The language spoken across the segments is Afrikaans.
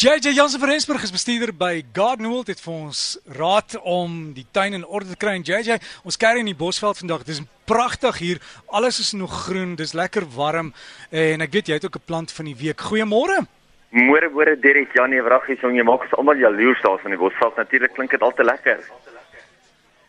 JJ Jansen van Rensburg is bestuurder by Gardenwold het vir ons raad om die tuin in orde te kry. En JJ, ons kerry in die Bosveld vandag. Dit is pragtig hier. Alles is nog groen. Dis lekker warm en ek weet jy het ook 'n plant van die week. Goeiemôre. Môre môre Derek Janie Wraggies, jy maak ons almal jaloers daar van die Bosveld. Natuurlik klink dit al te lekker.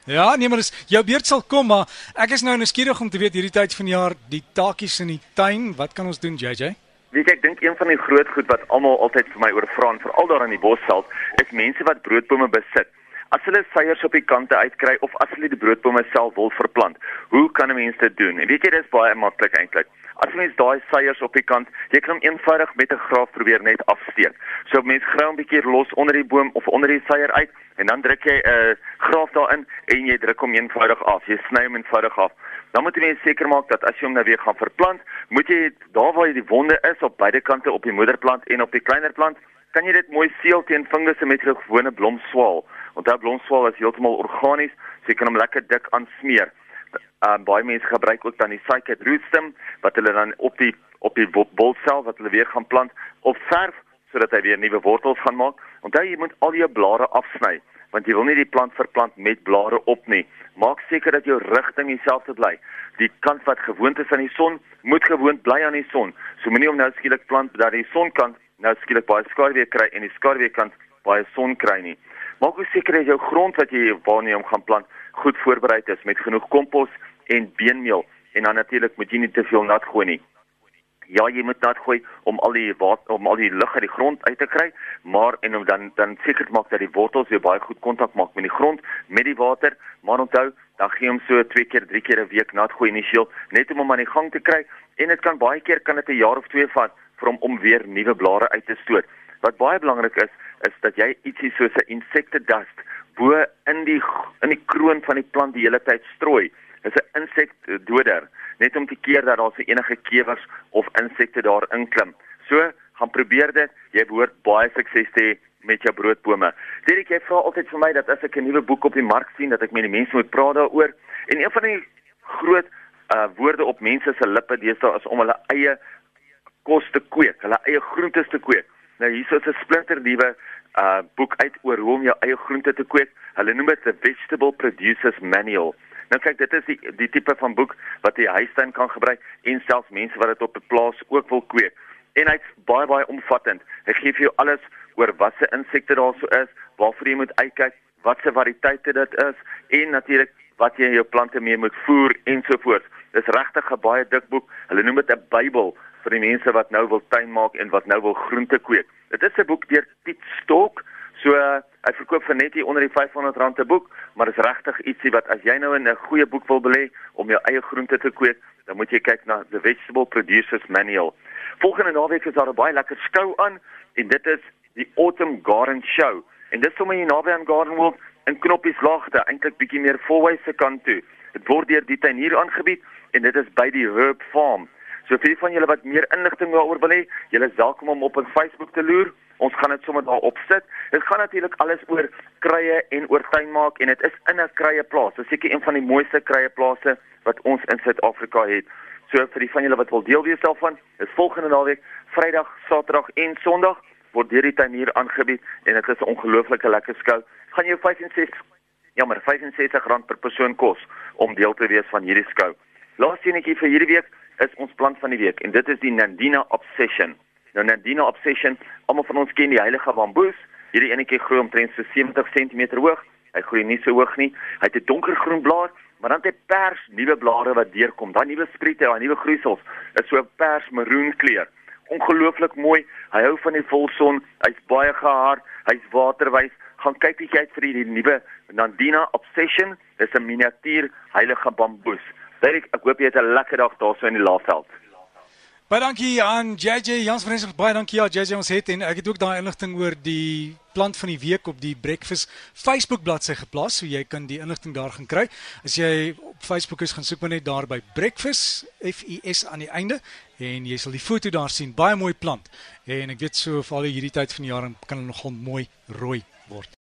Ja, nee, maar dis jou beurt sal kom, maar ek is nou nuuskierig om te weet hierdie tyd van die jaar, die taakies in die tuin, wat kan ons doen, JJ? Weet jy, ek dink een van die groot goed wat almal altyd vir my oorvra, veral daar in die bosveld, is mense wat broodbome besit. As hulle seiers op die kante uitkry of as hulle die broodbome self wil verplant, hoe kan 'n mens dit doen? En weet jy, dis baie maklik eintlik. As mens daai seiers op die kant, jy kan hom eenvoudig met 'n graaf probeer net afsteek. So mens grou 'n bietjie los onder die boom of onder die seier uit en dan druk jy 'n uh, graaf daarin en jy druk hom eenvoudig af. Jy sny hom eenvoudig af. Dan moet jy seker maak dat as jy hom nou weer gaan verplant, moet jy daar waar die wonde is op beide kante op die moederplant en op die kleiner plant, kan jy dit mooi seël teen fungusse met 'n gewone blomswaal. Onthou blomswaal is heeltemal organies, so jy kan hom lekker dik aansmeer. Um baie mense gebruik ook dan die cycad rootstem wat hulle dan op die op die bolsel wat hulle weer gaan plant of verf sodat hy weer nuwe wortels gaan maak. Onthou jy moet al jou blare afsny want jy wil nie die plant verplant met blare op nie. Maak seker dat jou rigting dieselfde bly. Die kant wat gewoond is aan die son, moet gewoond bly aan die son. So moenie om nou skielik plant dat die sonkant nou skielik baie skaduwee kry en die skaduweekant baie son kry nie. Maak ook seker dat jou grond wat jy waarna jy hom gaan plant goed voorberei is met genoeg kompos en beenmeel en dan natuurlik moet jy nie te veel nat gooi nie ja, jy moet nat gooi om al die water om al die lug uit die grond uit te kry, maar en om dan dan seker te maak dat die wortels weer baie goed kontak maak met die grond met die water, maar onthou, dan gee hom so twee keer, drie keer 'n week nat gooi initieel net om hom aan die gang te kry en dit kan baie keer kan dit 'n jaar of twee vat vir hom om weer nuwe blare uit te stoot. Wat baie belangrik is, is dat jy ietsie soos 'n insekte dust bo in die in die kroon van die plant die hele tyd strooi. Is 'n insekdoder net om te keer dat daar se enige kewers of insekte daar inklim. So, gaan probeer dit. Jy behoort baie sukses te hê met jou broodbome. Dirk, jy vra altyd vir my dat as ek 'n nuwe boek op die mark sien dat ek met die mense moet praat daaroor. En een van die groot uh woorde op mense se lippe deesdae is om hulle eie kos te kweek, hulle eie groentes te kweek. Nou hier is 'n splinter nuwe uh boek uit oor hoe om jou eie groente te kweek. Hulle noem dit the Vegetable Producers Manual. Nou kyk, dit is die die tipe van boek wat jy huistuin kan gebruik en selfs mense wat dit op 'n plaas ook wil kweek. En hy's baie baie omvattend. Hy gee vir jou alles oor watse insekte daar sou is, waarvoor jy moet uitkyk, watse variëteite dit is en natuurlik wat jy jou plante mee moet voer ensovoorts. Dis regtig 'n baie dik boek. Hulle noem dit 'n Bybel vir die mense wat nou wil tuin maak en wat nou wil groente kweek. Dit is 'n boek deur Piet Stok. So uh, hy verkoop vir net hier onder die R500 'n boek, maar is regtig ietsie wat as jy nou in 'n goeie boek wil belê om jou eie groente te kweek, dan moet jy kyk na The Vegetable Producers Manual. Volgende naweek is daar 'n baie lekker skou aan en dit is die Autumn Garden Show. En dit sommer hier naby aan Garden World in Knoppies Laagte, eintlik bietjie meer Fourways se kant toe. Dit word deur die tuinier aangebied en dit is by die Herb Farm. So vir van julle wat meer inligting daaroor wil hê, julle is welkom om op ons Facebook te loer. Ons gaan dit sommer daar opsit. Dit gaan natuurlik alles oor kruie en oor tuinmaak en dit is in 'n kruieplaas. Dit is seker een van die mooiste kruieplase wat ons in Suid-Afrika het. So vir die van julle wat wil deel wees daarvan, is volgende naweek, Vrydag, Saterdag en Sondag word deur die tuinier aangebied en dit is 'n ongelooflike lekker skou. Gaan jou 65 jammer, R65 per persoon kos om deel te wees van hierdie skou. Laaste enetjie vir hierdie week is ons plant van die week en dit is die Nandina Obsession. Nou Nandina Obsession, almal van ons ken die heilige bamboes. Hierdie enetjie groei omtrent so 70 cm hoog. Hy groei nie so hoog nie. Hy het 'n donkergroen blaar, maar dan het hy pers nuwe blare wat deurkom. Daai nuwe spriete, daai nuwe groeisels is so pers maroon kleur. Ongelooflik mooi. Hy hou van die volson. Hy's baie gehard. Hy's waterwys. Gaan kyk bietjie uit vir die nuwe Nandina Obsession. Dis 'n miniatuur heilige bamboes. Derek, ek hoop jy het 'n lekker dag daarso in die Laagveld. Baie dankie aan JJ Jans van Rensburg. Baie dankie ja JJ ons het en ek het ook daai inligting oor die plant van die week op die Breakfast Facebook bladsy geplaas, so jy kan die inligting daar gaan kry. As jy op Facebook is, gaan soek maar net daar by Breakfast F I S aan die einde en jy sal die foto daar sien. Baie mooi plant. En ek weet so vir al hierdie tyd van die jaar kan hulle nogal mooi rooi word.